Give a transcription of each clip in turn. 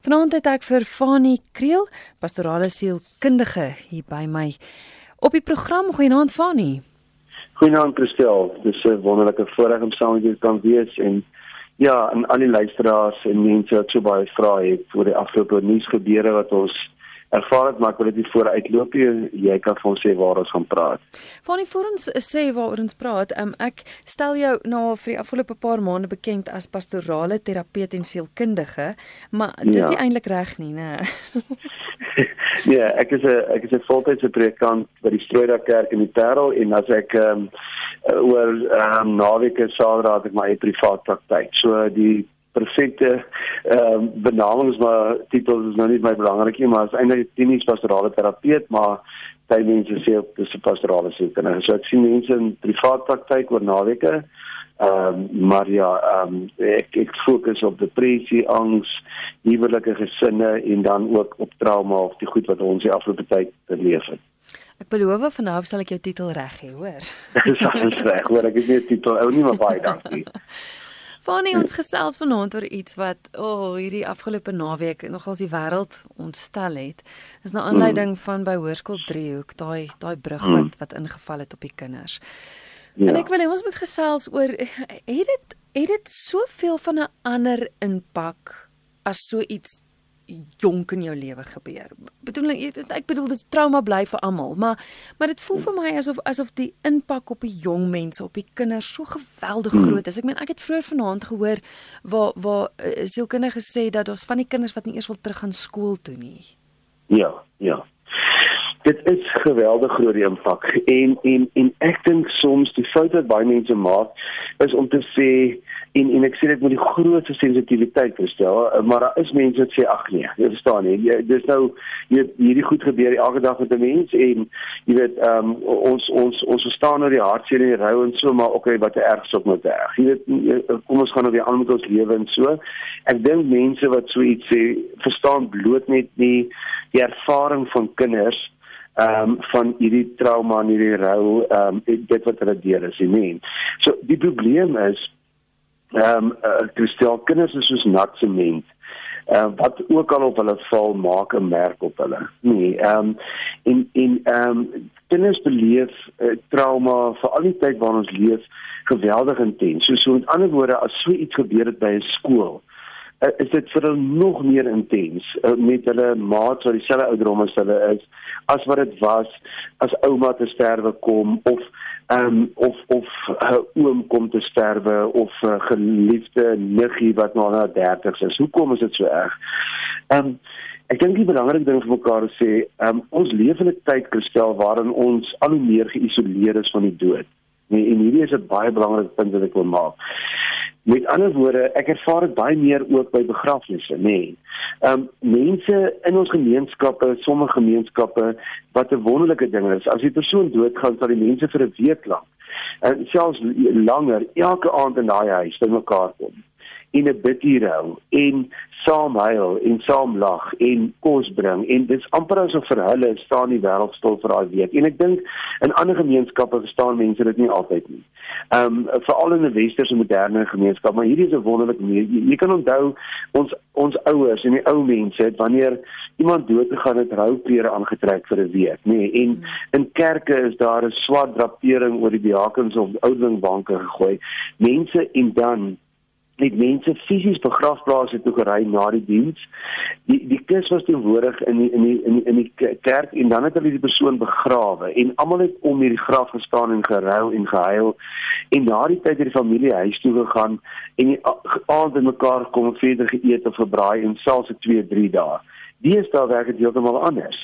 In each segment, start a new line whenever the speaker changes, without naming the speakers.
Vanaand het ek vir Fanie Kriel, pastorale sielkundige hier by my op die program Goeienaand Fanie.
Goeienaand Christel. Dis 'n wonderlike voorreg om saam met jou te kan wees en ja, en al die luisteraars en mense wat so baie vra het oor die afgelope nuusgebeure wat ons ervaar het, maar ek wil dit nie vooruitloop nie. Jy kan vir ons sê waar ons gaan praat.
Van die voor ons sê waaroor ons praat, um, ek stel jou nou al vir die afgelope paar maande bekend as pastorale terapeut en sielkundige, maar dis ja. nie eintlik reg nie, né?
nee, ek is 'n ek is 'n voltydse predikant by die Strooidak Kerk in die Parel en as ek ehm um, oor ehm um, naweke Saterdag het ek my privaat praktyk. So die perfekte ehm um, benamings maar titels is nou nie my belangrik nie maar is eintlik klinies pastorale terapeut maar baie mense sê op dis 'n pastorale sielkundige so ek sien mense in privaat praktyk oor naweke ehm um, maar ja ehm um, ek ek fokus op depressie angs huwelike gesinne en dan ook op trauma of die goed wat ons die afgelope tyd beleef het
Ek beloof van nou af sal ek jou titel reg hê, hoor.
Dis alles reg, hoor. Ek het nie 'n titel, ou nie, maar baie dankie.
Fanny ons gesels vanaand oor iets wat o, oh, hierdie afgelope naweek nogals die wêreld ontstel het. Dis na aanleiding mm. van by Hoërskool Driehoek, daai daai brug mm. wat wat ingeval het op die kinders. Ja. En ek wil hê ons moet gesels oor het dit het dit soveel van 'n ander impak as so iets jonk in jou lewe gebeur. Bedoel ek bedoel dit trauma bly vir almal, maar maar dit voel vir my asof asof die impak op die jong mense, op die kinders so geweldig hmm. groot is. Ek meen ek het vroeër vanaand gehoor waar waar uh, sielkundige gesê dat ons van die kinders wat nie eers wil terug gaan skool toe nie.
Ja, ja. Dit is geweldig groot die impak en en en ek dink soms die fout wat baie mense maak is om te sê en en ek sê dit met die grootste sensitiwiteit verstel maar daar is mense wat sê ag nee jy verstaan nie. Jy, dis nou jy hierdie goed gebeur elke dag met 'n mens en jy weet um, ons ons ons verstaan nou die hartseer en die rou en so maar okay wat erg is op met erg. Jy weet kom ons gaan nou weer aan met ons lewe en so. Ek dink mense wat so iets sê verstaan bloot net nie die ervaring van kinders ehm um, van hierdie trauma en hierdie rou ehm um, dit wat hulle deur is, jy meen. So die probleem is ehm um, uh, kristel kinders is soos nat sement. Ehm uh, wat ook al op hulle val maak 'n merk op hulle. Nee, ehm um, en en ehm um, kinders beleef uh, trauma vir al die tyd waarin ons leef geweldig intens. So so met ander woorde as so iets gebeur het by 'n skool Uh, is dit vir hulle nog meer intens uh, met hulle maats wat dieselfde ouderdom as hulle is as wat dit was as ouma te sterwe kom of um, of of 'n uh, oom kom te sterwe of 'n uh, geliefde niggie wat nou na 30 is. Hoekom is dit so erg? Um, ek dink die belangrike ding vir mekaar is sê, um, ons leef in 'n tyd kristel waarin ons al hoe meer geïsoleer is van die dood. Nee, en hierdie is 'n baie belangrike punt wat ek wil maak. Met ander woorde, ek ervaar dit baie meer ook by begrafnisse, nê. Nee. Ehm um, mense in ons gemeenskappe, sommige gemeenskappe wat 'n wonderlike ding is, as die persoon doodgaan, sal die mense vir 'n week lank en selfs langer elke aand in daai huis bymekaar kom en 'n bidjie hou en saam huil en saam lag en kos bring en dis amper asof vir hulle staan die wêreld stil vir daai week en ek dink in ander gemeenskappe verstaan mense dit nie altyd nie. Ehm um, veral in 'n westerse moderne gemeenskap, maar hierdie is 'n wonderlike manier. Jy, jy kan onthou ons ons ouers en die ou mense het wanneer iemand dood gegaan het, rouklere aangetrek vir 'n week, nê. Nee, en in kerke is daar 'n swart drapering oor die diakens of ouderlingbanke gegooi. Mense en dan het mense fisies begrafplase toe gery na die diens. Die die kus was teenwoordig in die in die in die, in die kerk en dan het hulle die persoon begrawe en almal het om hierdie graf gestaan en geruil en gehuil. En na die tyd het die familie huis toe gegaan en die aand in mekaar kom verder geëet of gebraai en selfs 'n 2, 3 dae. Deesdae werk dit heeltemal anders.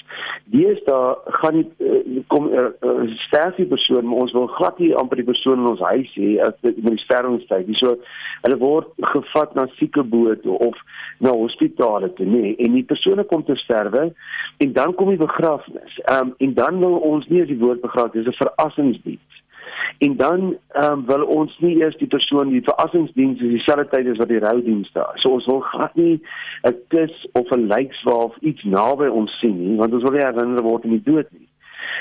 Deesdae gaan nie uh, kom uh, uh, sterfie persoon, maar ons wil glad nie amper die persoon in ons huis hê as dit met die sterwingstyd. So hulle word gevat na siekebote of na hospitale toe, nee, en die persone kom te sterwe en dan kom die begrafnis. Ehm um, en dan wil ons nie as die woord begrafnis, dis 'n verrassingsdiens. En dan ehm um, wil ons nie eers die persoon die verrassingsdiens is dieselfde tyd as wat die roudiens daar. So ons wil glad nie 'n kus of 'n lijkswaaf iets naby ons sien nie, want ons wil nie herinner word aan die dood nie.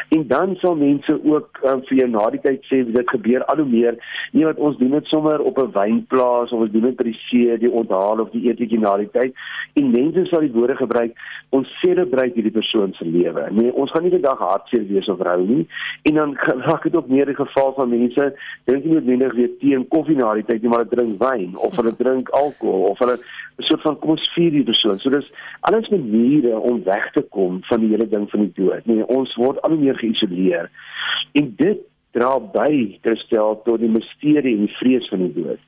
En dan sal mense ook um, vir jou na die tyd sê dit gebeur al hoe meer. Nie wat ons doen dit sommer op 'n wynplaas of ons doen dit by die see, die onthaal of die eetjie na die tyd. En mense sal die woorde gebruik ons celebrate hierdie persoon se lewe. Nee, ons gaan nie die dag hartseer wees of rou nie. En dan raak dit ook meer die geval van mense dink nie noodwendig weer tee en koffie na die tyd nie, maar hulle drink wyn of hulle drink alkohol of hulle 'n soort van kom ons vier die persoon. So dis alles maniere om weg te kom van die hele ding van die dood. Nee, ons word al hoe meer geïsoleer. En dit dra by te stel tot die misterie en die vrees van die dood.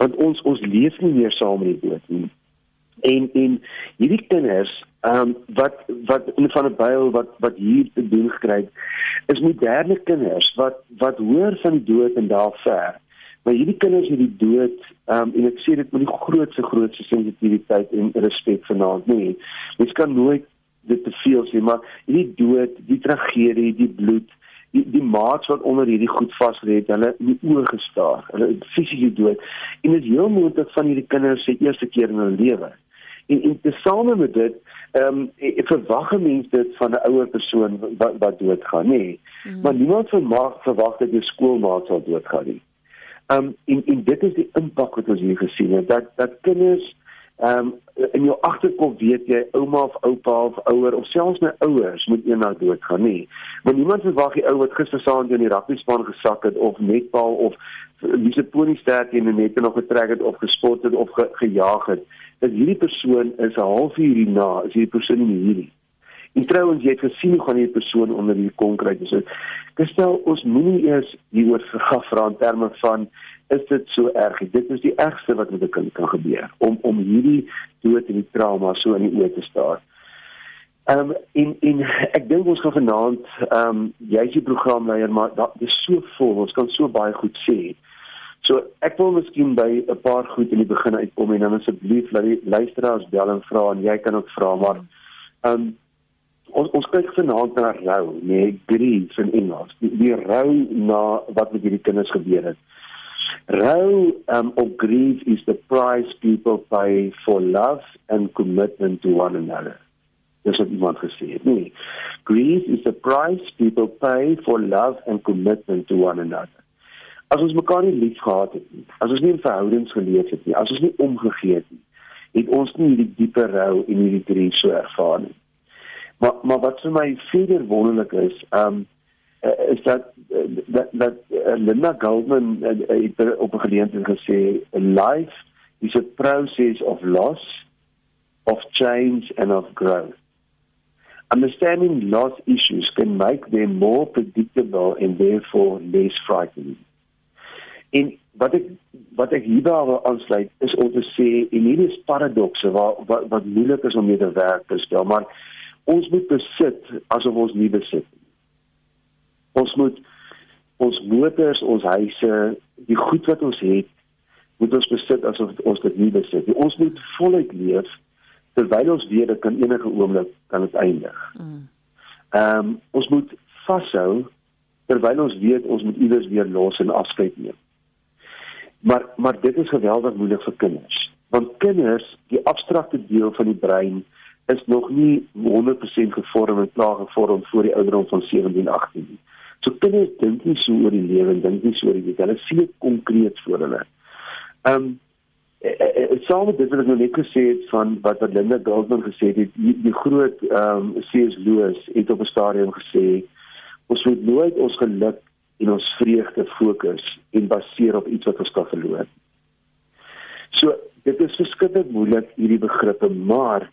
Want ons ons leef nie meer saam met die dood nie. En en hierdie kinders ehm um, wat wat in van 'n byl wat wat hier te doen gekry is moderne kinders wat wat hoor van die dood en daar ver. Maar hierdie kinders het die dood um, en ek sê dit met die grootste grootste sensitiwiteit en respek vanaand nie. Mens kan nooit dit te veel sê maar hierdie dood, die tragedie, die bloed die die maats wat onder hierdie goed vasgelê het, hulle in die oë gestaar. Hulle fisiese dood. En dit is heel moontlik van hierdie kinders se eerste keer in hulle lewe. En en tesame met dit, ehm um, verwag 'n mens dit van 'n ouer persoon wat wat doodgaan, nê. Nee. Mm. Maar niemand verwag verwag dat 'n skoolmaat sal doodgaan nie. Ehm um, en en dit is die impak wat ons hier gesien het dat dat kinders ehm um, in jou agterkop weet jy ouma of oupa of ouer of selfs my ouers moet eendag doodgaan nie. Want niemand verwag die ou wat gister saam in die rugby span gesak het of netbal of wie se pony sterk die nette nog getrek het of gespot het of ge, gejaag het. Dat hierdie persoon is 'n halfuur hierna, is hierdie persoon nie hier nie. En trouens jy het gesien hoe gaan hierdie persoon onder die konkrete so. Gestel ons moenie eers hieroor vergaf vra in terme van is dit so erg. Dit is die ergste wat met 'n kind kan gebeur om om hierdie dood en die trauma so in die oë te staar. Ehm um, in in ek dink ons gaan vanaand ehm um, jy's die programleier maar dit is so vol. Ons kan so baie goed sê. So ek wil miskien by 'n paar goed in die begin uitkom en dan asseblief laat die luisteraars bel en vra en jy kan ook vra maar ehm um, ons ons kyk vanaand na rou, nee, grief in Engels. Die, die rou na wat met hierdie kinders gebeur het. Rou um, or grief is the price people pay for love and commitment to one another. Dis wat iemand gesê het. Nee. Grief is the price people pay for love and commitment to one another. As ons mekaar nie liefgehad het nie, as ons nie in verhoudings geleef het nie, as ons nie omgegee het nie, het ons nie hierdie diepe rou en hierdie grief so ervaar nie. Maar maar wat vir my verder wonderlik is, um uh, is dat dat dat uh, Linda Goldman uh, het op 'n geleentheid gesê life is a process of loss of change and of growth. Understanding loss issues can make them more predictable and therefore less frightening. En wat ek wat ek hierby aansluit is om te sê en hierdie is paradokse waar wat, wat moeilik is om mee te werk te stel maar ons moet besit asof ons nie besit nie ons moet ons motors, ons huise, die goed wat ons het, moet ons besit asof ons dit nie besit nie. Ons moet voluit leef terwyl ons weet dit kan enige oomblik kan dit eindig. Mm. Ehm um, ons moet vashou terwyl ons weet ons moet iewers weer los en afskeid neem. Maar maar dit is geweldig moeilik vir kinders. Want kinders, die abstrakte deel van die brein is nog nie 100% gevorm en klaar gevorm voor die ouderdom van 17, 18 nie. So kinders dink nie so oor die lewe en dink nie so oor die hulle sien dit konkreet voor hulle. Ehm um, saam met dit wat ek nou net gesê het van wat wat Linda Goldman gesê het, die, die groot ehm um, C.S. Lewis het op 'n stadium gesê ons moet nooit ons geluk en ons vreugde fokus en baseer op iets wat ons kan verloor. So dit is verskriklik moeilik hierdie begrippe, maar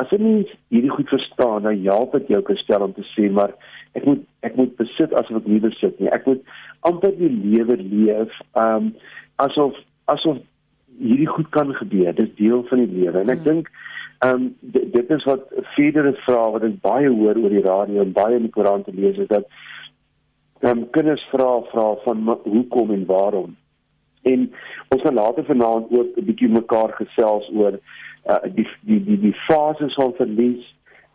as jy nie hierdie goed verstaan, dan help dit jou gestel om te sê maar ek moet ek moet besit asof ek nie besit nie. Ek moet amper die lewe leef um asof asof hierdie goed kan gebeur. Dit is deel van die lewe. En ek hmm. dink um dit, dit is wat verdere vrae wat ek baie hoor oor die radio en baie in die koerant te lees is dat um kinders vra vra van hoekom en waarom. En ons gaan later vanaand ook 'n bietjie mekaar gesels oor uh die die die die fases van verlies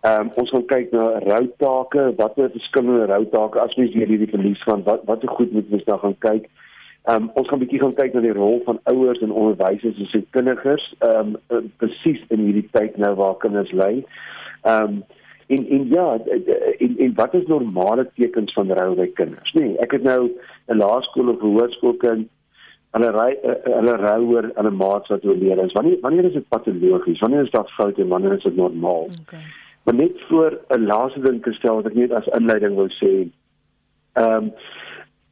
Ehm um, ons gaan kyk na routake, watter verskillende routake as mens hierdie verlies van wat watter goed moet mens dan gaan kyk. Ehm um, ons gaan bietjie gaan kyk na die rol van ouers en onderwysers en sielkundiges ehm um, presies in hierdie tyd nou waar kinders ly. Ehm um, en en ja, en en wat is normale tekens van rou by kinders? Nee, ek het nou 'n laerskool of 'n hoërskoolkind hulle ry hulle rou oor 'n maat wat oorlede is. Wanneer wanneer is dit patologies? Wanneer is daar foute wanneer is dit normaal? Okay. Maar net voor 'n laaste ding te stel wat ek net as inleiding wou sê. Ehm um,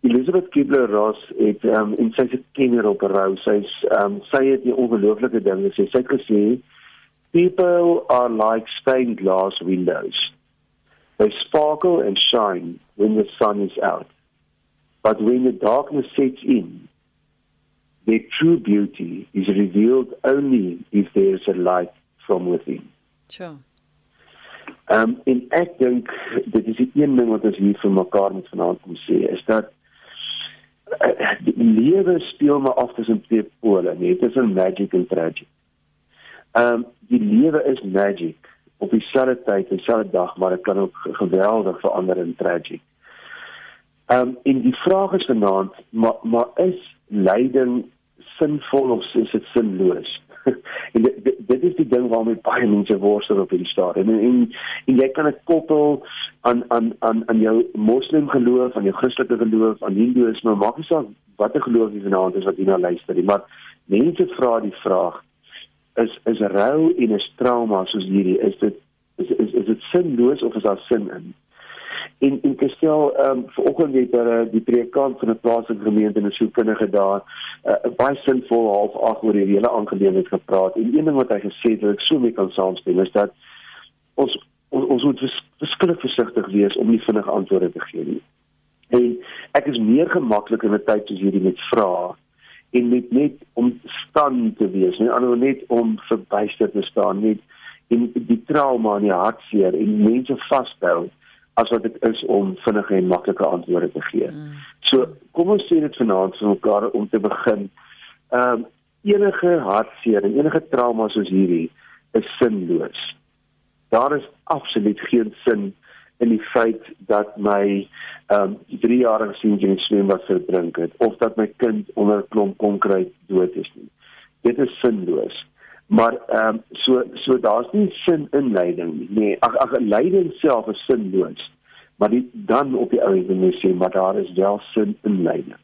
Elizabeth Kibler-Ross het ehm um, in sy se kenner op rou. Sy's ehm um, sy het 'n ongelooflike ding gesê. Sy het gesê people are like stained glass windows. They sparkle and shine when the sun is out. But when the darkness sets in, their true beauty is revealed only if there is a light from within.
Sure.
Um en ek dink dit is die een ding wat ons hier vir mekaar moet vanaand kom sê is dat uh, die lewe speel maar af tussen twee pole, nee, tussen magic en tragedy. Um die lewe is magic op dieselfde tyd en dieselfde dag, maar dit kan ook geweldig verander in tragedy. Um en die vraag is vanaand, maar maar is lyding sinvol of is dit sinloos? en dit, dit dit is die ding waarmee baie mense worstel op hierdie stadium. En, en en jy kan dit koppel aan aan aan aan jou moslim geloof, aan jou Christelike geloof, aan hindoeïsme, maak nie saak watter geloof jy vanaand is wat jy nou luister nie, maar mense vra die vraag is is rou en is trauma soos hierdie, is dit is is is dit sinloos of is daar sin in? En en gestel ehm um, vanoggend het daar uh, die predikant van 'n plaaslike gemeente en 'n sielkundige daar uh, baie sinvol half ag oor hierdie hele aangeleentheid gepraat. En een ding wat hy gesê het wat ek so mee kan saamstem is dat ons ons, ons moet verskillik versigtig wees om nie vinnige antwoorde te gee nie. En ek is meer gemaklik in 'n tyd soos hierdie met vrae en net net om staan te wees, nie anders net om verbuister te staan net in die trauma en die hartseer en mense vashou as wat dit is om vinnige en maklike antwoorde te gee. Mm. So, kom ons sê dit vanaand vir mekaar om te begin. Ehm um, enige hartseer en enige trauma soos hierdie is sinloos. Daar is absoluut geen sin in die feit dat my ehm um, 3-jarige seentjie in swembad verdrink het of dat my kind onder 'n klomp konkreet dood is nie. Dit is sinloos. Maar ehm um, so so daar's nie sin in lyding nie. Nee, ag ag lyding self is sinloos. Maar die dan op die ouens moet sê maar daar is wel sin in lyding.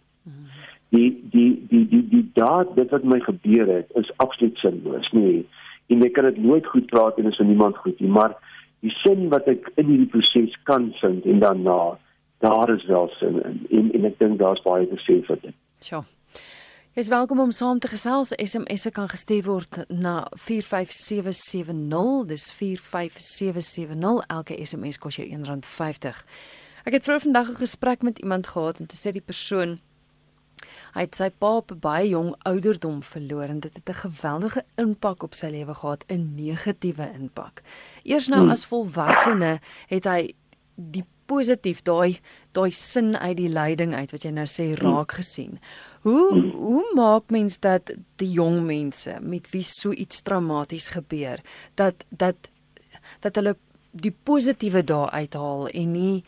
Die die die die die daad dit wat my gebeur het is absoluut sinloos. Nee. En jy kan dit nooit goed praat en is vir niemand goed nie, maar die sin wat ek in hierdie proses kan vind en daarna daar is wel sin in. En en ek dink daar's baie te sê vir dit.
Sjoe. Jy is welkom om saam te gesels. SMS se kan gestuur word na 45770. Dis 45770. Elke SMS kos jou R1.50. Ek het vroeër vandag 'n gesprek met iemand gehad en toe sê die persoon hy het sy pa op 'n baie jong ouderdom verloor en dit het 'n geweldige impak op sy lewe gehad, 'n negatiewe impak. Eers nou hmm. as volwassene het hy die positief daai daai sin uit die lyding uit wat jy nou sê raak gesien. Hoe hoe maak mens dat die jong mense met wie so iets traumaties gebeur dat dat dat hulle die positiewe daar uithaal en nie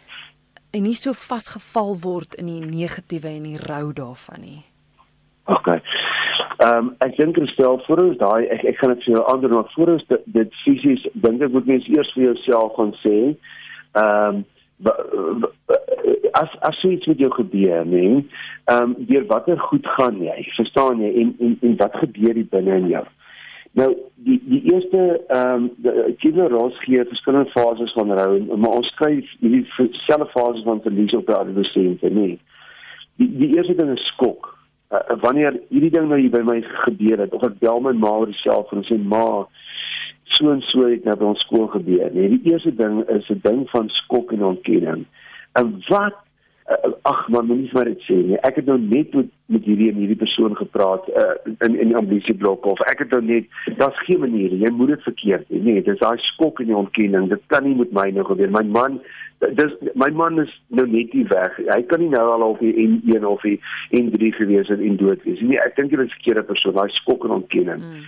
en nie so vasgeval word in die negatiewe en die rou daarvan nie.
OK. Ehm um, ek dink gestel voor ons daai ek ek gaan dit vir jou ander maar voor ons dit, dit fisies dink ek moet mens eers vir jouself gaan sê ehm um, as as iets met jou gebeur, nee, ehm um, deur watter goed gaan jy? Verstaan jy en en en wat gebeur hier binne in jou? Nou die die eerste ehm um, die kinderros gee verskillende fases van rou, maar ons skryf hierdie selfde fases van verlies op die adolessente, nee. Die die eerste ding is skok. Uh, wanneer hierdie ding nou hier by my gebeur het, of ek bel my ma oor dieselfde en sê ma, so en so het nou by ons skool gebeur. Nee, die eerste ding is 'n ding van skok en ontkenning. En wat uh, ag man, moenie vir dit sê nie. Ek het nou net met met hierdie en hierdie persoon gepraat uh, in in die ambisieblok of ek het nou net daar's geen manier jy moet dit verkeerd doen. Nee, dis daai skok en die ontkenning. Dit kan nie met my nou gebeur. My man dis my man is nou net nie weg. Hy kan nie nou al op die N1 of die N3 gewees het en dood wees nie. Ek dink dit is 'n verkeerde persoon. Daai skok en ontkenning. Mm.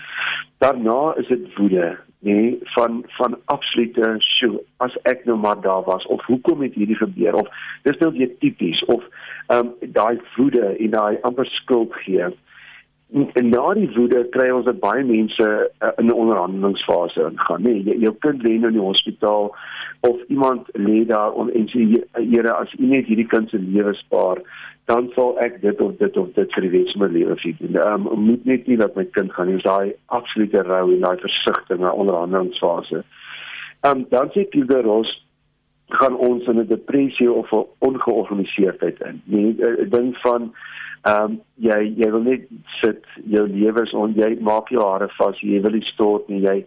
Daarna is dit woede nee van van absolute sjoe as ek nou maar daar was of hoekom het hierdie gebeur of dis nou weer tipies of ehm um, daai woede en daai amper skuld gee en na die woede kry ons dat baie mense uh, in 'n onderhandelingsfase ingaan nê nee, jou kind lê nou in die hospitaal of iemand lê daar en sê Here as u net hierdie kind se lewe spaar dan sal ek dit of dit of dit vir die res van my lewe doen. Ehm um, moet net nie dat my kind gaan nie. Daai absolute rou en daai versigtige onderhandelingsfase. Ehm um, dan sê Kilde Ross gaan ons in 'n depressie of 'n ongeorganiseerdheid in. Nee, 'n ding van ehm um, jy jy wil net sit jou lewe is on jy maak jou hare vas, jy wil nie stort nie. Jy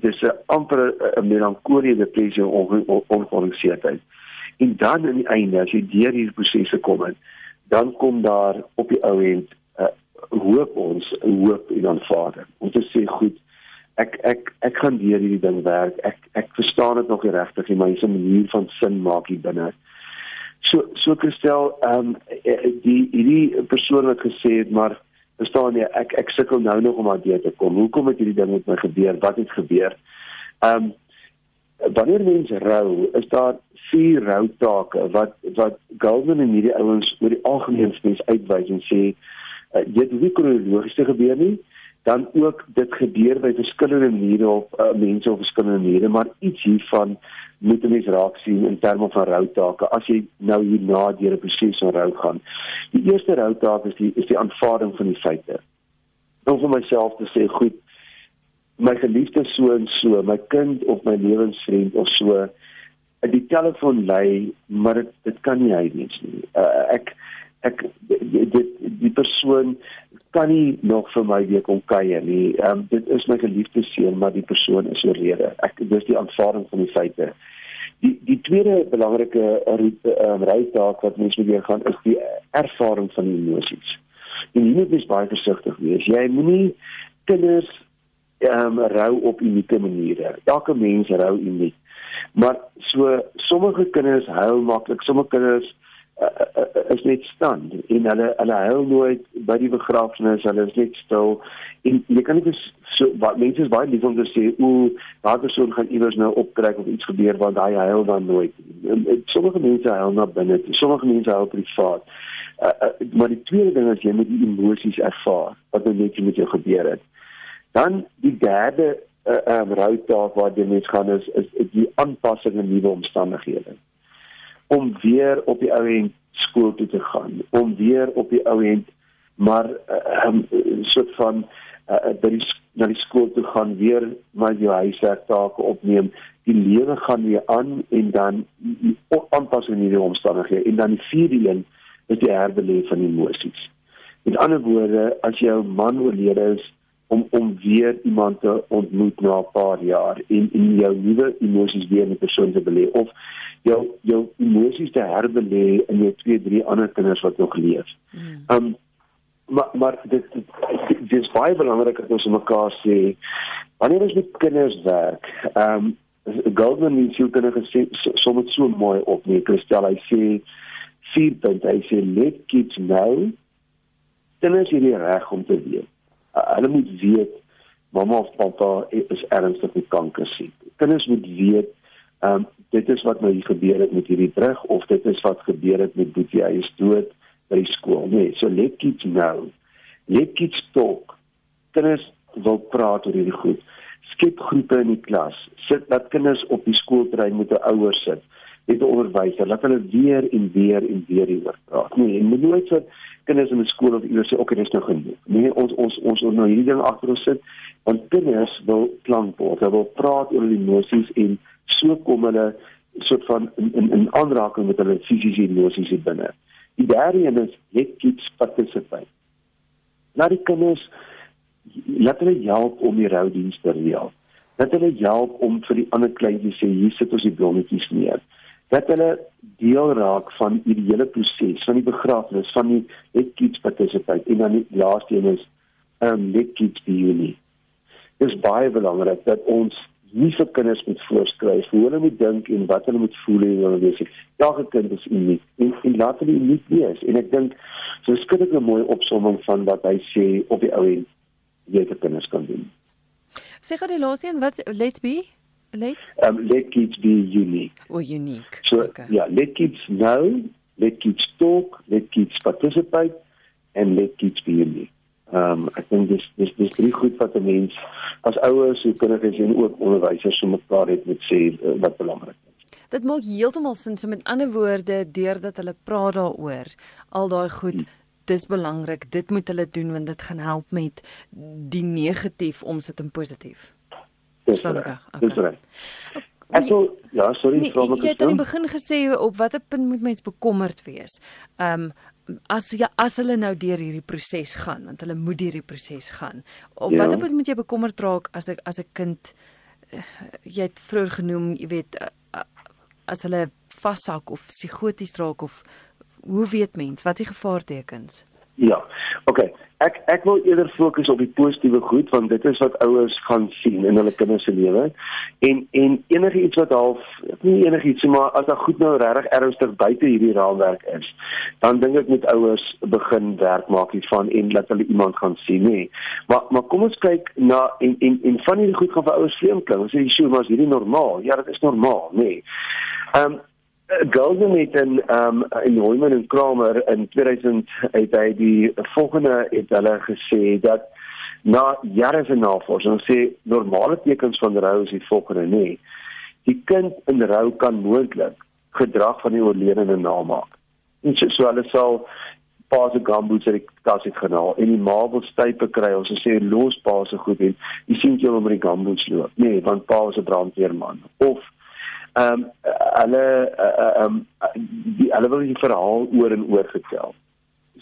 dis 'n amper 'n melankolie depressie of ongeorganiseerdheid. On, En dan aan die einde as jy deur hierdie prosesse kom en dan kom daar op die ou end uh, hoop ons hoop en aanvaarding. Te sê goed, ek ek ek gaan deur hierdie ding werk. Ek ek verstaan dit nog nie regtig nie, maar dis 'n manier van sin maak hier binne. So so Christel, ehm um, die hierdie persoon wat gesê het maar verstaan jy ek ek sukkel nou nog om aan deur te kom. Hoekom het hierdie ding met my gebeur? Wat het gebeur? Ehm um, wanneer mense rou, is daar vier routake wat wat Goldman en hierdie ouens oor die algemeen spes uitwys en sê uh, dit hoe kronologies te gebeur nie dan ook dit gebeur by verskillende maniere op uh, mense op verskillende maniere maar iets hiervan moet mense raak sien in terme van routake as jy nou hierna deur 'n proses van rou gaan die eerste routaak is die is die aanvaarding van die feite om vir myself te sê goed my geliefde so en so my kind of my lewensvriend of so die telefoon lei, maar dit dit kan nie hy wees nie. Uh, ek ek dit die persoon kan nie nog vir my weer kom kuier nie. Ehm um, dit is my geliefde seun, maar die persoon is oorlede. Ek dis die aanvaarding van die feite. Die die tweede belangrike um, rytaak wat mense moet gaan is die ervaring van die emosies. En jy moet baie, baie versigtig wees. Jy moenie kinders ehm um, rou op unieke maniere. Elke mens rou uniek. Maar so sommige kinders huil maklik, sommige kinders is net stand en hulle hulle huil nooit by die begrafnis, hulle is net stil. En jy kan nie so wat mense is baie lief om te sê o, daardie persoon gaan iewers nou optrek of iets gebeur want hy huil dan nooit. En, en sommige mense huil na binne, sommige mense huil privaat. Uh, uh, maar die tweede ding is jy moet die emosies ervaar wat nou net met jou gebeur het. Dan die derde 'n uh, um, routaak waar die mens gaan is, is die aanpassing aan nuwe omstandighede. Om weer op die ou end skool toe te gaan, om weer op die ou end maar 'n uh, um, soort van uh, by die na die skool toe gaan weer maar jou huiswerk take opneem. Die lewe gaan weer aan en dan aanpassing aan nuwe omstandighede en dan die vierde een is die herbeleef van emosies. Met ander woorde, as jou man oorlede is, om om weer iemand te ontmoet na 'n paar jaar en in jou nuwe emosies weer in die persoon te belê of jou jou emosies te herbelê in jou twee drie ander kinders wat nog leef. Hmm. Um maar maar dit dit is baie belangrik dat ons mekaar sê wanneer ons met kinders werk. Um Goldman het jou kinders gesê sommer so mooi op nie. Christel hy sê vier punte. Hy sê let kids know kinders het die reg om te weet uh, hulle moet weet mamma of pappa is ernstig met kanker siek. Kinders moet weet ehm um, dit is wat nou hier gebeur het met hierdie brug of dit is wat gebeur het met Boetie hy is dood by die skool. Nee, so let kids know. Let kids talk. Kinders wil praat oor hierdie goed. Skep groepe in die klas. Sit dat kinders op die skoolterrein met 'n ouer sit met 'n onderwyser dat hulle weer en weer en weer hieroor praat. Nee, en moet nooit so kinders in die skool of iewers sê okay, dis nou genoeg. Nee, ons ons ons wil nou hierdie ding agter ons sit want kinders wil klank word. Hulle wil praat oor die emosies en so kom hulle soort van in in, in aanraking met hulle fisiese emosies hier binne. Die derde een is let kids participate. Laat die kinders laat hulle help om die roudiens te reël. Laat hulle help om vir die ander kleintjies sê hier sit ons die blommetjies neer dat hulle deel raak van hierdie hele proses van die begrafnis van die net kids participate en dan die laaste een is um net kids be unique. Dit is baie belangrik dat ons nie vir kinders moet voorskryf hoe hulle moet dink en wat hulle moet voel en hulle wees. Elke kind is uniek en, en laat hulle uniek wees en ek dink so skryf ek 'n mooi opsomming van wat hy sê op die ou end jy te kinders kan doen.
Sê gou die laaste een wat let's be
Let? Um, let kids be unique.
Or unique.
So, okay. yeah, let kids know, let kids talk, let kids participate, and let kids be unique. Ehm um, ek dink dis dis dis drie goed wat 'n mens as ouers, hoe kinders en ook onderwysers so mekaar het met sê uh, wat belangrik is.
Dit maak heeltemal sin so met ander woorde deurdat hulle praat daaroor al daai goed hmm. dis belangrik dit moet hulle doen want dit gaan help met die negatief omsit in positief.
Dis reg. Dis reg. Ek sou ja, sorry,
nee. Jy het aan die begin gesê op watter punt moet mens bekommerd wees? Ehm um, as ja, as hulle nou deur hierdie proses gaan, want hulle moet deur hierdie proses gaan. Op ja. watter punt moet jy bekommerd raak as ek as 'n kind uh, jy het vroeër genoem, jy weet uh, uh, as hulle vashak of psigoties raak of hoe weet mens wat is die gevaartekens?
Ja. OK ek ek wil eerder fokus op die positiewe goed want dit is wat ouers gaan sien in hulle kinders se lewe. En en enige iets wat half nie enige iets maar as dit goed nou regtig ernstig buite hierdie raamwerk is, dan dink ek moet ouers begin werk maak hiervan en laat hulle iemand gaan sien, nê. Maar maar kom ons kyk na en en en van hierdie goed gaan vir ouers vreemd klink. Ons sê, "Sjoe, maar is hierdie normaal?" Ja, dit is normaal, nê. Ehm um, Goldman het in ehm um, in Neumann en Kramer in 2000 het hy die volgende het hulle gesê dat na jare van navorsing sê normale tekens van rou is die volgende nê. Die kind in rou kan moontlik gedrag van die oorledene namaak. En so, so hulle sal paase gamboots uit die kas het genaal en die ma wil stype kry ons sê los paase goed en jy sien jy hom met die gamboots loop. Nee, want pa is 'n brandweerman of ehm um, hulle ehm um, die hulle wil die verhaal oor en oor vertel.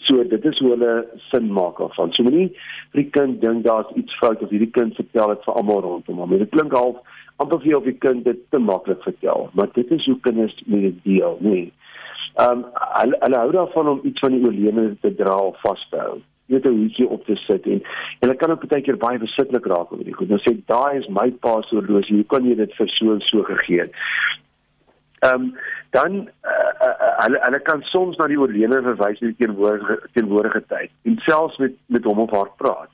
So dit is hoe hulle sin maak daarvan. So moenie vir die kind dink daar's iets fout of hierdie kind vertel dit vir almal rondom hom. Dit klink half amper vir of die kind dit te maklik vertel, maar dit is hoe kinders met dit deel, nee. Ehm um, hulle, hulle hou daarvan om iets van die oorlede te dra of vas te hou weet 'n hoetjie op te sit en en ek kan ook baie keer baie besitlik raak oor die goed. Nou sê daai is my pa se horlosie. Hoe kan jy dit vir so en so gegee? Ehm um, dan uh, uh, hulle hulle kan soms na die oorlede verwys in teenwoordige teenwoordige tyd en selfs met met hom of haar praat.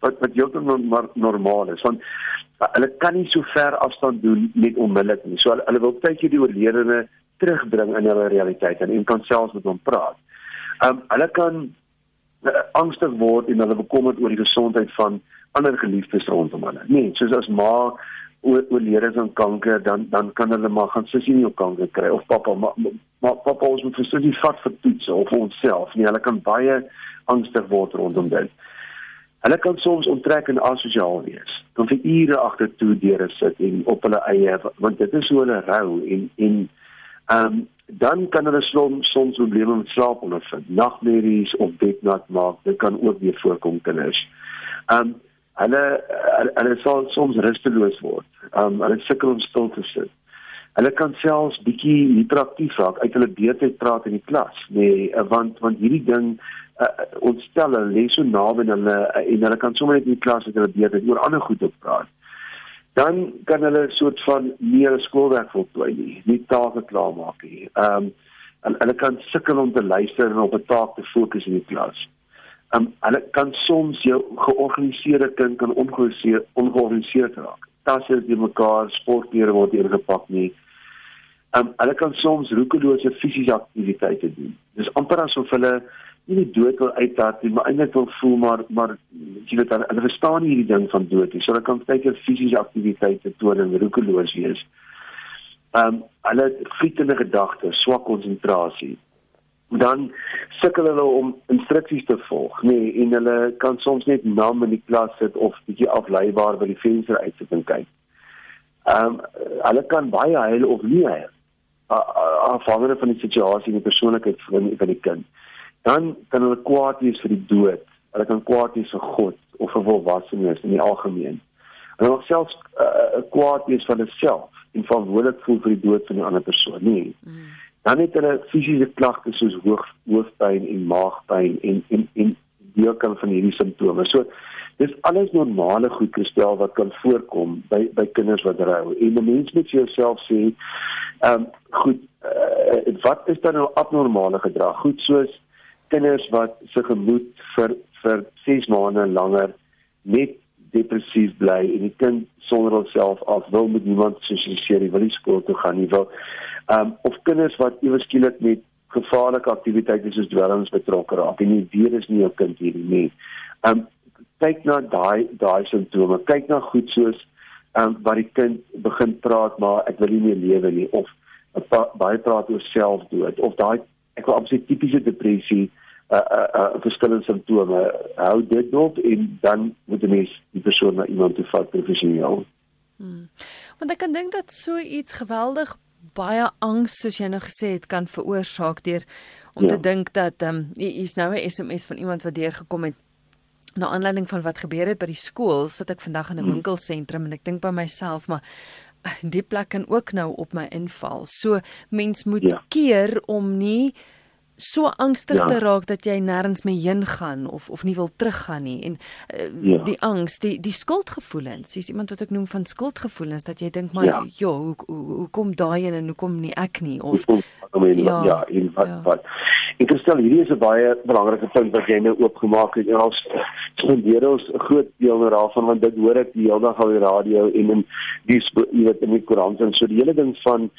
Wat wat heeltemal normaal is want uh, hulle kan nie so ver afstand doen net onmiddellik nie. So hulle, hulle wil tydjie die oorledene terugbring in hulle realiteit en, en kan selfs met hom praat. Ehm um, hulle kan uh, angstig word en hulle bekommerd oor die gesondheid van ander geliefdes rondom hulle. Nee, soos as ma oorlede aan kanker, dan dan kan hulle maar gaan sussie nie op kanker kry of pappa maar ma, pappa ons moet vir sussie vat vir toets of vir onsself. Nee, hulle kan baie angstig word rondom dit. Hulle kan soms onttrek en asosiaal wees. Dan vir ure agter toe deure sit en op hulle eie want dit is hoe hulle rou en en ehm um, dan kan hulle soms soms probleme met slaap ondervind. Nagmerries of bednat maak, dit kan ook weer voorkom kinders. Um hulle hulle sal soms rusteloos word. Um hulle sukkel om stil te sit. Hulle kan selfs bietjie hiperaktief raak, uit hulle beurtheid praat in die klas, nee, want want hierdie ding uh, ontstel hulle lê so naby aan hulle en hulle kan sommer net in die klas met hulle beurtheid oor ander goed op praat dan kan hulle 'n soort van meer skoolwerk voltooi nie, nie take klaarmaak nie. Ehm um, hulle kan sukkel om te luister en op 'n taak te fokus in die klas. Ehm um, hulle kan soms jou georganiseerde kind kan ongeorganiseerd ongeorganiseerd raak. Tasse is in mekaar, sportklere word nie ingepak nie. Ehm um, hulle kan soms roekelose fisiese aktiwiteite doen. Dis amper asof hulle nie die dood wil uitdaat nie, maar eintlik wil voel maar maar jy weet hulle, verstaan nie hierdie ding van dood nie. So hulle kan baie keer fisiese aktiwiteite toon en roekeloos wees. Ehm um, hulle frietende gedagtes, swak konsentrasie. Dan sukkel hulle om instruksies te volg, nee, en hulle kan soms net nam in die klas sit of bietjie afleibaar by die venster uitsit en kyk. Ehm um, hulle kan baie huil of nie huil. Afhangende van die situasie en die persoonlikheid van van die kind dan kan hulle kwaad wees vir die dood. Hulle kan kwaad wees vir God of vir volwassenes in die algemeen. Hulle kan selfs uh, kwaad wees vir hulself en verantwoordelik voel vir die dood van 'n ander persoon. Nee. Mm. Dan het hulle fisiese klagtes soos hoog hoofpyn en maagpyn en en en deel kan van hierdie simptome. So dis alles normale goed gestel wat kan voorkom by by kinders wat rou. En 'n mens moet jouself sê, ehm um, goed, uh, wat is dan nou abnormale gedrag? Goed soos kinders wat se gemoed vir vir 6 maande langer net depressief bly en die kind sonder homself af wil met niemand sosialiseer, wil nie skool toe gaan nie, wil um of kinders wat ewe skielik met gevaarlike aktiwiteite soos dwelms betrokke raak en nie weet is nie jou kind hierdie nie. Um, kyk na daai daai simptome. Kyk na goed soos um, waar die kind begin praat maar ek wil nie meer lewe nie of baie praat oor selfdood of daai ek wil absoluut tipiese depressie uh uh, uh verskillende simptome hou dit op en dan moet die mens die persoon na iemand toe vat professioneel.
Hmm. Want ek kan dink dat so iets geweldig baie angs soos jy nou gesê het kan veroorsaak deur om ja. te dink dat ehm um, is nou 'n SMS van iemand wat deurgekom het na aanleiding van wat gebeur het by die skool sit ek vandag in 'n hmm. winkelsentrum en ek dink by myself maar die plek kan ook nou op my inval. So mens moet ja. keer om nie so angstig ja. te raak dat jy nêrens mee heen gaan of of nie wil teruggaan nie en uh, ja. die angs die die skuldgevoelens dis iemand wat ek noem van skuldgevoelens dat jy dink maar ja, ja hoe, hoe hoe kom daai en hoe kom nie ek nie of
ja ja en wat ja. wat ek stel hierdie is 'n baie belangrike punt wat jy nou oopgemaak het en ons spandeer ons 'n groot deel nou daarvan want dit hoor ek die hele dag op die radio en in die jy weet in die koerant en so die hele ding van 'n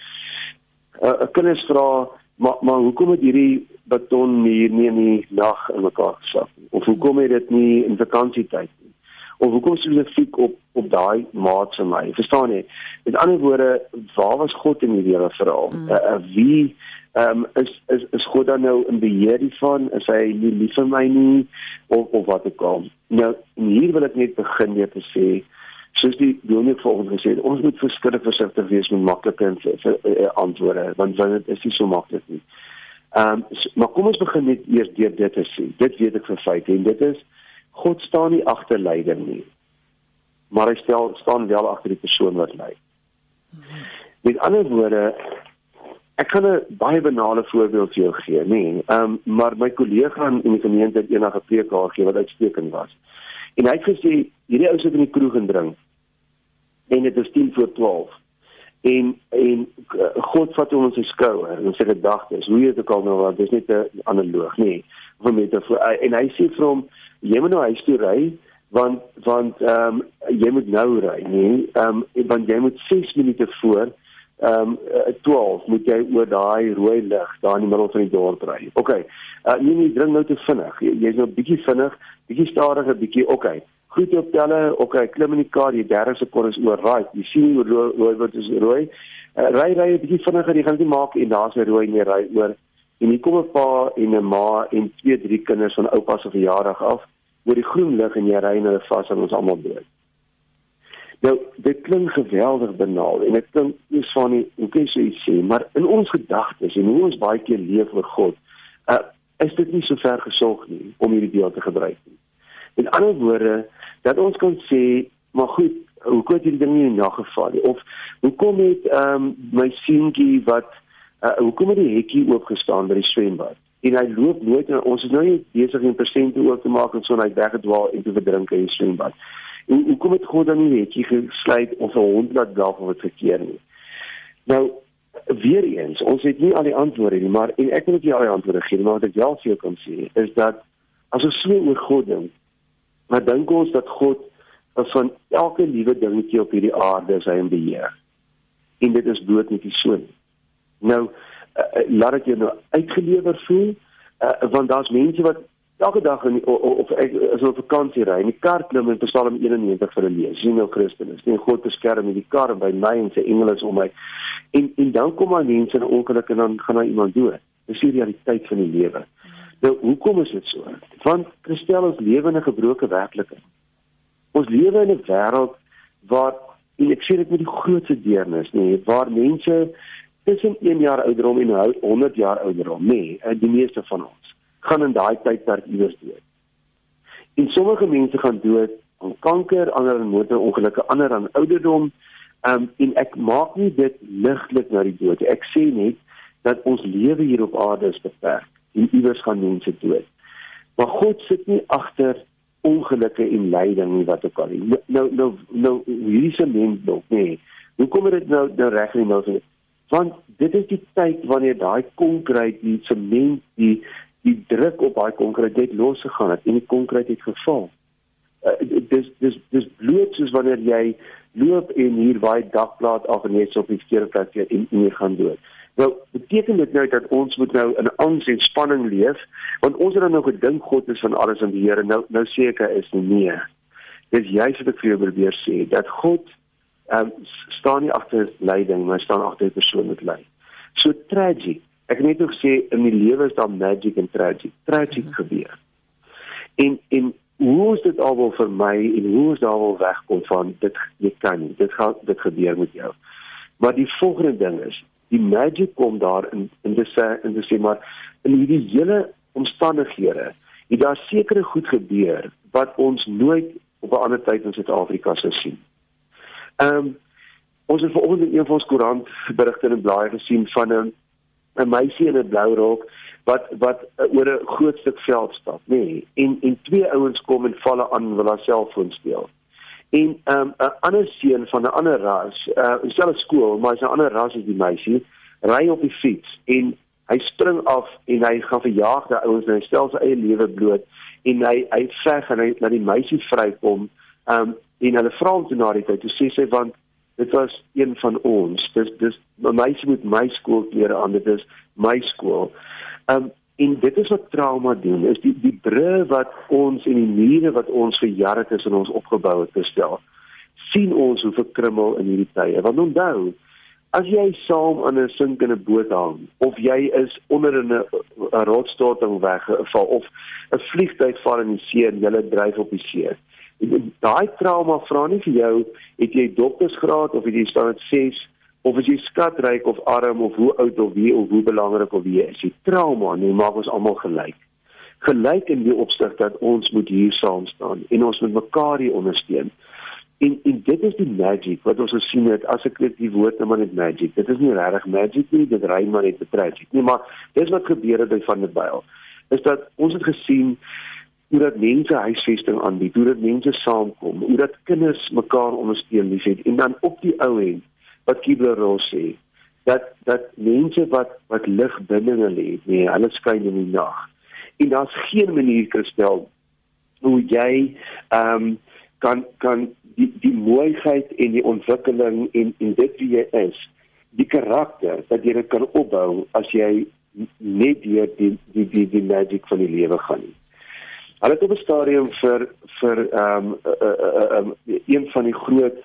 uh, kinders vra Maar maar hoekom het hierdie betonmuur nie in die nag in mekaar gesak nie? Of hoekom het dit nie in vakansietyd nie? Of hoekom spesifiek op op daai maat se my? Verstaan jy? Met ander woorde, waar was God in hierdie hele verhaal? Mm. Uh, wie ehm um, is is is God dan nou in beheer hiervan? Is hy nie lief vir my nie of of wat ook al? Nou, hier wil ek net begin net te sê soos die dominee volgens gesê het, ons moet verskriklik versigtig wees met maklike en antwoorde want dit is nie so maklik nie. Ehm um, maar kom ons begin net eers deur dit te sien. Dit weet ek vir feit en dit is God staan nie agter leiding nie. Maar hy stel staan wel agter die persoon wat lei. Met ander woorde ek kan 'n baie banale voorbeeld vir jou gee, nê. Nee, ehm um, maar my kollega in die gemeente het eendag 'n preek gehad wat uitstekend was. En hy het gesê hierdie ou sit in die kroeg en drink. En dit is 10 voor 12. En en uh, God vat hom in sy skouer en sy gedagtes. Hoe jy dit ook al nou wat dis net 'n analoog, nê. Nee, of 'n en hy sê vir hom jy moet nou huis toe ry want want ehm um, jy moet nou ry, nê. Nee? Ehm um, want jy moet 6 minute voor ehm um, 12 moet jy oor daai rooi lig daar in die middel van die dorp ry. OK. Uh, nee nee, drink nou te vinnig. Jy's jy nou bietjie vinnig, bietjie stadiger, bietjie OK. Goed optelle. OK, klim in die kar, jy 30 sekondes oor. Right. Jy sien hoe rooi word is rooi. Uh, ry ry 'n bietjie vinniger, jy gaan dit maak en daar's 'n rooi nie ry oor. En hier kom 'n pa en 'n ma en twee drie kinders van oupa se verjaardag af oor die groen lig en jy ry en hulle vas aan ons almal dood. Nou, dit klink geweldig banaal en ek dink nie van nie, hoe kan jy sê, maar in ons gedagtes en hoe ons baie keer leef vir God, uh, is dit nie so ver gesorg nie om hierdie deel te gebruik nie. In ander woorde, dat ons kan sê, maar goed, hoe kom hierdie ding nie nageval nie of hoekom het ehm um, my seentjie wat uh, hoekom het die hekkie oopgestaan by die swembad? En hy loop nooit en ons is nou nie besig om persente oop te maak en so net weggedwaal en te verdrink in die swembad. En hoe kom dit God dan nie het jy gesluit of 'n hond laat draf of wat verkeer nie. Nou weer eens, ons het nie al die antwoorde nie, maar en ek wil net jou al die antwoorde gee, maar wat ek wel vir jou kan sê is dat as ons so oor God dink, maar dink ons dat God van elke liewe dingetjie op hierdie aarde is hy in beheer. En dit is dood net nie so nie. Nou uh, laat ek jou nou uitgelewer voel, uh, want daar's mense wat elke dag in of, ek as op vakansie ry en die kar klim in Psalm 91 vir 'n lees. Sien nou Christus, nie God beskerm met die kar by my en sy engele is om my. En en dan kom maar mense in ongeluk en dan gaan daar iemand dood. Dis die realiteit van die lewe. Nou hoekom is dit so? Want Christel ons lewe in 'n gebroke werklikheid. Ons lewe in 'n wêreld waar en ek sê dit met die grootste deernis, nê, waar mense tussen 1 jaar ouderdom en 100 jaar ouderdom, nê, die meeste van ons gaan in daai tydperk iewers dood. En sommige mense gaan dood aan kanker, ander aan motorongelukke, ander aan ouderdom. Um, en ek maak nie dit ligtelik na die dood. Ek sê net dat ons lewe hier op aarde is beperk en iewers gaan mense dood. Maar God sit nie agter ongelukke en lyding nie wat ook al. Nou nou nou, nou hierdie se mens nog nie. Hoe kom dit nou nou reg in nou? Want dit is die tyd wanneer daai konkreet die sement die die druk op daai konkreet het losgegaan het en die konkreet het geval. Uh, dis dis dis bloot soos wanneer jy loop en hier waai dakplaat af en jy is op die verkeerde plek en jy gaan dood. Nou, beteken dit nou dat ons moet nou in angs en spanning leef want ons het nou gedink God is van alles in die Here. Nou nou ek is nie nee. Dis juist wat ek vir jou probeer sê dat God um, staan nie agter lyding, maar staan agter 'n persoon met ly. So tragic. Ek net ook sê in die lewe is daar magic en tragic. Tragic mm -hmm. gebeur. En en hoe is dit alwel vir my en hoe is daar wel wegkom van dit jy kan nie. Dit gaan dit gebeur met jou. Maar die volgende ding is die magic kom daar in te sê in te sê maar in hierdie hele omstandighede het daar sekere goed gebeur wat ons nooit op 'n ander tyd in Suid-Afrika sou sien. Ehm um, ons het vanoggend in een van ons koerant berigte in 'n blaai gesien van 'n 'n meisie in 'n blou rok wat wat uh, oor 'n groot stuk veld stap, nê. Nee, en en twee ouens kom en val aan wil haar selfoon steel en ehm, 'n um, ander seun van 'n ander ras, uh dieselfde skool, maar hy's 'n ander ras as die meisie, ry op die fiets en hy spring af en hy gaan verjaag die ouens en hy stel sy eie lewe bloot en hy hy veg en hy laat die meisie vrykom. Um en hulle vra hom toe na die tyd, toe sê sy want dit was een van ons. Dis dis 'n meisie met my skoolklere aan, dit is my skool. Um En dit is wat trauma doen, is die die bru wat ons en die mure wat ons vir jare tussen ons opgebou het gestel. sien ons hoe verkrummel in hierdie tye. Want onthou, as jy saam aan 'n sinkende boot hang of jy is onder in 'n rotsstorting weggeval of 'n vliegtuig val in die see en jy dryf op die see. Daai trauma vra nie vir jou het jy doktersgraad of het jy staan met 6 of as jy skatryk of arm of hoe oud of wie of hoe belangrik of wie is, die trauma nee maak ons almal gelyk. Gelyk in die opsig dat ons moet hier saam staan en ons moet mekaar hier ondersteun. En en dit is die magic wat ons gesien het as ek dit die woord maar net magic. Dit is nie regtig magic nie, dit ry maar net te tragic nie, maar dis wat gebeur het by van der Byl. Is dat ons het gesien hoe dat mense huisvesting aanbied, hoe dat mense saamkom, hoe dat kinders mekaar ondersteun liefhet en dan op die ou end wat Kibler Ross sê dat dat mense wat wat lig binne hulle het, nee, hulle skyn in die nag. En daar's geen manier kristel hoe jy ehm um, kan kan die die mooiheid en die ontwikkeling en en dit wie jy is, die karakter dat jy dit kan opbou as jy net deur die die die die magic van die lewe gaan nie. Hulle het op 'n stadium vir vir ehm um, uh, uh, uh, um, een van die groot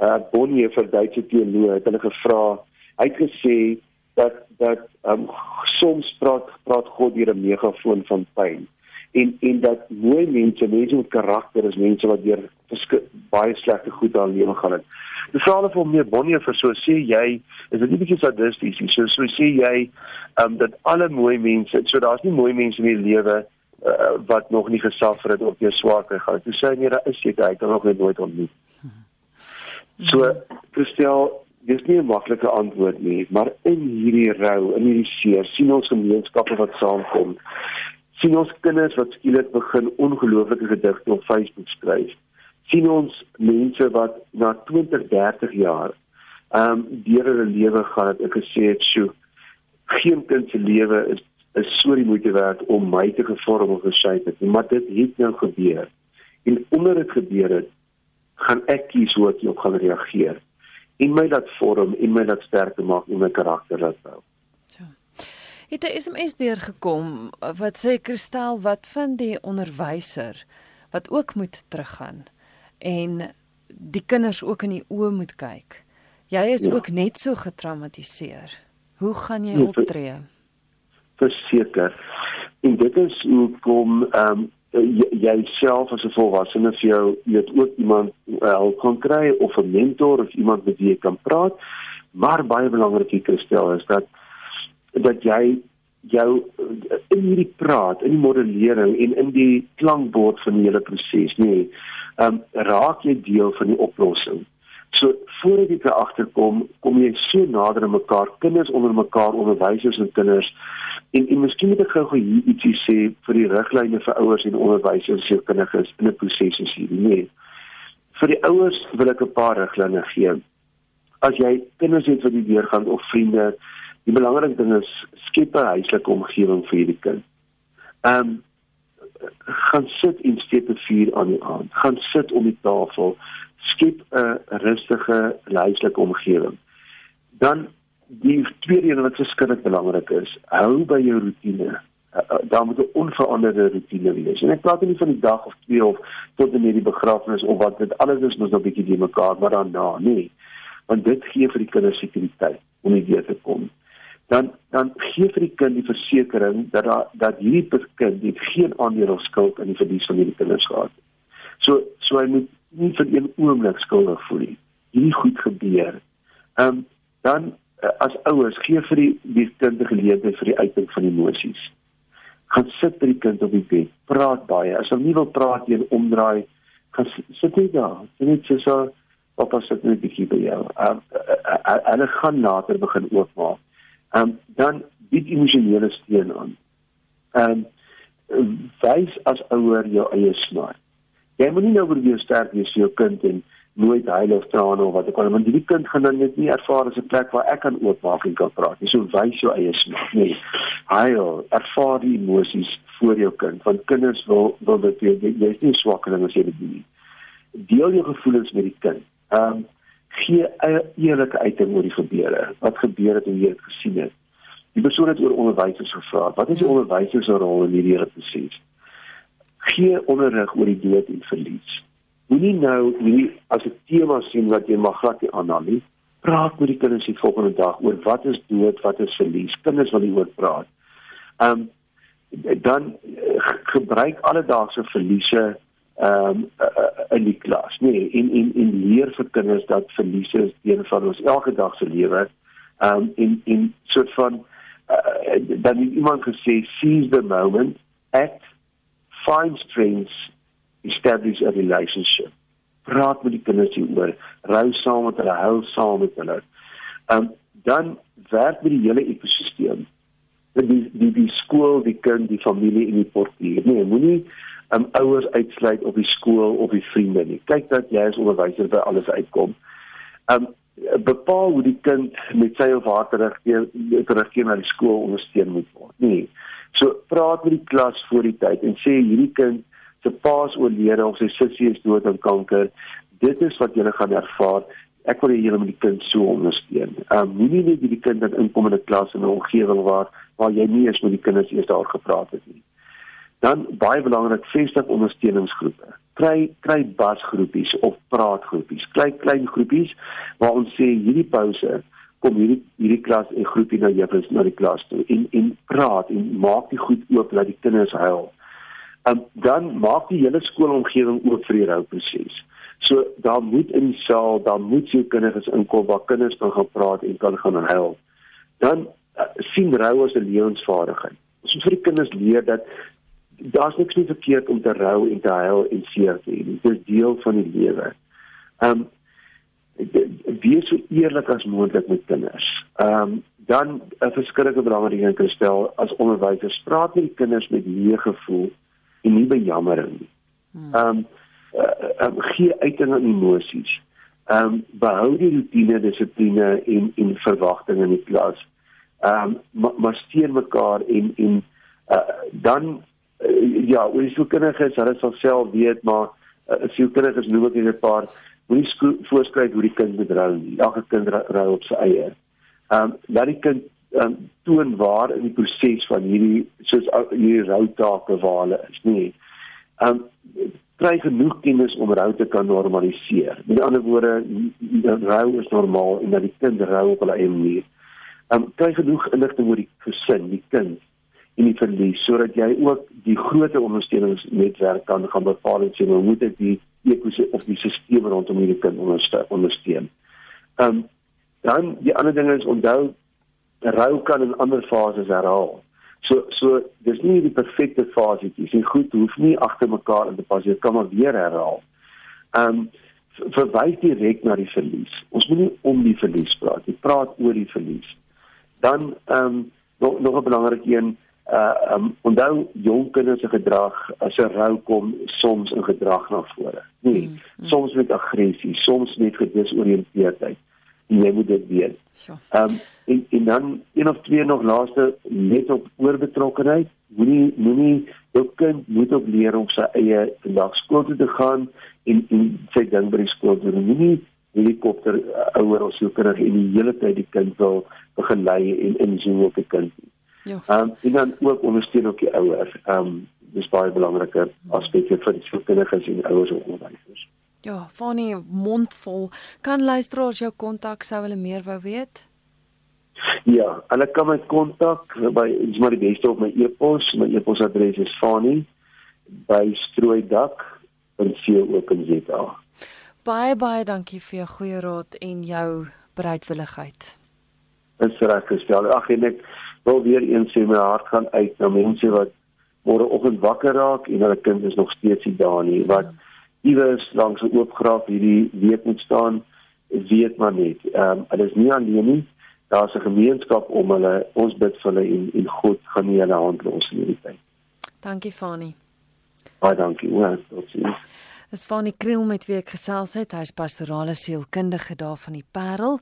uh Bonnie vir Duitse teoloë het hulle gevra. Hy het gesê dat dat um soms praat praat God deur 'n megafoon van pyn. En en dat mooi mense, mense met karakter is mense wat deur baie slegte goed aan lewe gaan het. Die vrae vir meer Bonnie vir so sê jy, is dit nie bietjie sadisties nie? So so sê jy um dat alle mooi mense, so daar's nie mooi mense in die lewe uh, wat nog nie gesuffer het of deur swaar kry gaan. Toe sê nee, daar is seker, hy het nog nooit ontmoet. So, Christel, dis nie 'n maklike antwoord nie, maar in hierdie rou, in hierdie seer, sien ons gemeenskappe wat saamkom. sien ons kinders wat skielik begin ongelooflike gedigte op Facebook skryf. sien ons mense wat na 20, 30 jaar ehm um, deur hulle lewe gaan het ek gesê het, "Sjoe, geen kind se lewe is is so die moeite werd om my te gevorm of geshape het maar dit het nou gebeur." En omdat dit gebeur het, gaan ek kies hoe ek op gaan reageer en my laat vorm en my laat sterker maak en my karakter laat bou.
Ja. Het 'n SMS deurgekom wat sê Kristel wat van die onderwyser wat ook moet teruggaan en die kinders ook in die oë moet kyk. Jy is ja. ook net so getraumatiseer. Hoe gaan jy ja, optree?
Verseker. En dit is hoe kom ehm um, jouself as 'n volwassene vir jou weet ook iemand help uh, kan kry of 'n mentor of iemand met wie jy kan praat. Maar baie belangrik hier kristel is dat dat jy jou in hierdie praat, in die modellering en in die klankbord van die hele proses, nee, ehm um, raak jy deel van die oplossing. So voordat jy daar agterkom, kom jy so nader aan mekaar, kinders onder mekaar, onderwysers en kinders En en miskien moet ek gou hier ietsie sê vir die riglyne vir ouers en onderwysers se kinders in 'n proses is hier. Nee. Vir die ouers wil ek 'n paar riglyne gee. As jy kinders het wat die deur gaan of vriende, die belangrike ding is skep 'n huislike omgewing vir hierdie kind. Ehm um, gaan sit en steek 'n vuur aan die aand. Gaan sit om die tafel. skep 'n rustige huislike omgewing. Dan die tweede een wat verskriklik belangrik is, hou by jou rotine. Uh, uh, daar moet 'n onveranderde rotine wees. En ek praat nie van die dag of twee of tot en met die begrafnis of wat dit alles is mos nog 'n bietjie die mekaar maar daarna, nee. Want dit gee vir die kinders sekuriteit om nie weer te kom. Dan dan gee vir die kind die versekering dat daar dat hierdie kind nie geen aandeel of skuld in die verlies van hierdie kinders gehad het. So so hy moet nie vir een oomblik skuldig voel nie. Hierdie goed gebeur. Ehm um, dan uh, as ouers gee vir die die kind geleentheid vir die uiting van emosies. Gaan sit by die kind op die bed, praat baie. As hulle nie wil praat nie, omdraai, gaan sit net daar. Dit net so so Papa sit net 'n bietjie by jou. Ehm hulle gaan later begin oopmaak. Um, dan bied emosionele steun aan. Um, wys as ouer jou eie smart. Jy moet nie nou probeer sterk wees vir jou kind en nooit huil of trane of wat ook al want die kind gaan dan net nie ervaar as 'n plek waar ek kan oopmaak en kan praat nie. So wys jou eie smaak, nee. Huil, ervaar die emosies voor jou kind want kinders wil wil dit jy, jy is nie swakkeling as jy dit nie. Deel jou gevoelens met die kind. Ehm um, gee 'n eerlike uiting oor die gebeure. Wat gebeur het en hoe jy dit gesien het. Die persoon het oor onderwysers gevra. Wat is die onderwysers se rol in hierdie hele proses? Gee onderrig oor die dood en verlies Moenie nou hierdie as 'n tema sien wat jy mag glad nie aanhaal nie. Praat met die kinders die volgende dag oor wat is dood, wat is verlies. Kinders wil hieroor praat. Ehm um, dan uh, gebruik alledaagse verliese ehm um, in die klas. Nee, en en en leer vir kinders dat verliese is deel van ons elke dag se lewe. Ehm um, en en soort van uh, dan het iemand gesê seize the moment, act, find strengths establish a relationship. Praat met die kinders hieroor, rou saam met hulle, hou saam met hulle. Um, dan werk met die hele ekosisteem. Die die die skool, die kind, die familie en die portier. Nee, moenie um, ouers uitsluit op die skool of die vriende nie. Kyk dat jy as onderwyser by alles uitkom. Um, bepaal hoe die kind met sy of haar terugkeer terugkeer na die skool ondersteun moet word. Nee. So praat met die klas voor die tyd en sê hierdie kind se paas oorlede of sy sussie is dood aan kanker. Dit is wat jy gaan ervaar. Ek wil julle met die kind so ondersteun. Ehm um, moenie net die kind in inkomende klas in 'n omgewing waar waar jy nie eens met die kinders eers daar gepraat het nie. Dan baie belangrik, vestig ondersteuningsgroepe. Kry kry basgroepies of praatgroepies. Kry klein groepies waar ons sê hierdie pouse kom hierdie hierdie klas en groepie na juffrou na die klas toe en en praat en maak die goed oop dat die kinders huil um, dan maak die hele skoolomgewing oop vir die rouproses. So daar moet in saal, daar moet jou kinders inkom waar kinders kan gaan praat en kan gaan huil. Dan uh, sien rou as 'n lewensvaardigheid. Ons moet vir die kinders leer dat daar's niks nie verkeerd om te rou en te huil en seer te hê. Dit is deel van die lewe. Um wees so eerlik as moontlik met kinders. Um dan 'n verskillende belangrike ding kan stel as onderwysers praat met die kinders met leë gevoel en nie bejammering nie. Hmm. Ehm um, uh, um, gee uiting aan emosies. Ehm um, behou die rutine, dissipline en en verwagtinge in die klas. Ehm um, maar, maar steun mekaar en en uh, dan uh, ja, hoe so kinders is, hulle sal self weet, maar uh, as jy kinders is noem ek net 'n paar moenie voorskryf hoe die kind moet rou nie. Elke kind rou op sy eie. Ehm um, laat die kind um, toon waar in die proses van hierdie soos hierdie routake waar hulle is nie. Um kry genoeg kennis om rou te kan normaliseer. Met ander woorde, rou is normaal en dat die kind rou op hulle eie manier. Um kry genoeg inligting oor die gesin, die kind en die verlies sodat jy ook die groot ondersteuningsnetwerk kan gaan bepaal en sê hoe moet ek die ekosisteem of die stelsel rondom hierdie kind ondersteun. Um dan die ander ding is onthou rou kan in ander fases herhaal. So so dis nie die perfekte fase nie. Dis goed, hoef nie agter mekaar in te pas. Jy kan maar weer herhaal. Ehm um, verwys direk na die verlies. Ons moenie om die verlies praat. Jy praat oor die verlies. Dan ehm um, nog nog 'n belangrike een uh um onthou jong kinders se gedrag as 'n rou kom soms in gedrag na vore. Nee, mm, mm. soms met aggressie, soms met gedesoriënteerdheid en jy moet dit weet. Ehm um, en en dan een of twee nog laaste net op oorbetrokkenheid. Moenie moenie jou kind moet ook leer om sy eie vandag skool toe te gaan en en sy ding by die skool doen. Moenie helikopter uh, ouer of sielkundige en die hele tyd die kind wil begelei en inzoom op die kind. Ja. Ehm um, en dan ook ondersteun ook die ouers. Ehm um, dis baie belangrike aspekte vir die sielkundiges en ouers en onderwysers.
Ja, Fanny mondvol. Kan luisteraars jou kontak sou hulle meer wou weet?
Ja, hulle kan my kontak by is maar die beste op my e-pos. My e-posadres is fanny@strooidak.co.za.
Baie baie dankie vir jou goeie raad en jou bereidwilligheid.
Dis reg gestel. Ag en ek wil weer eens sê my hart gaan uit na mense wat môreoggend wakker raak en hulle kind is nog steeds nie daar nie. Wat iewers langs 'n oop graf hierdie week moet staan, weet maar net. Ehm um, hulle is nie alleen nie. Daar's 'n gemeenskap om hulle. Ons bid vir hulle en en God gaan nie hulle hand los in hierdie tyd.
Dankie Fani.
Baie dankie. Ja, totsiens.
Dis Fani Kriel met wie ek gesels het. Hy's pastorale sielkundige daar van die Parel.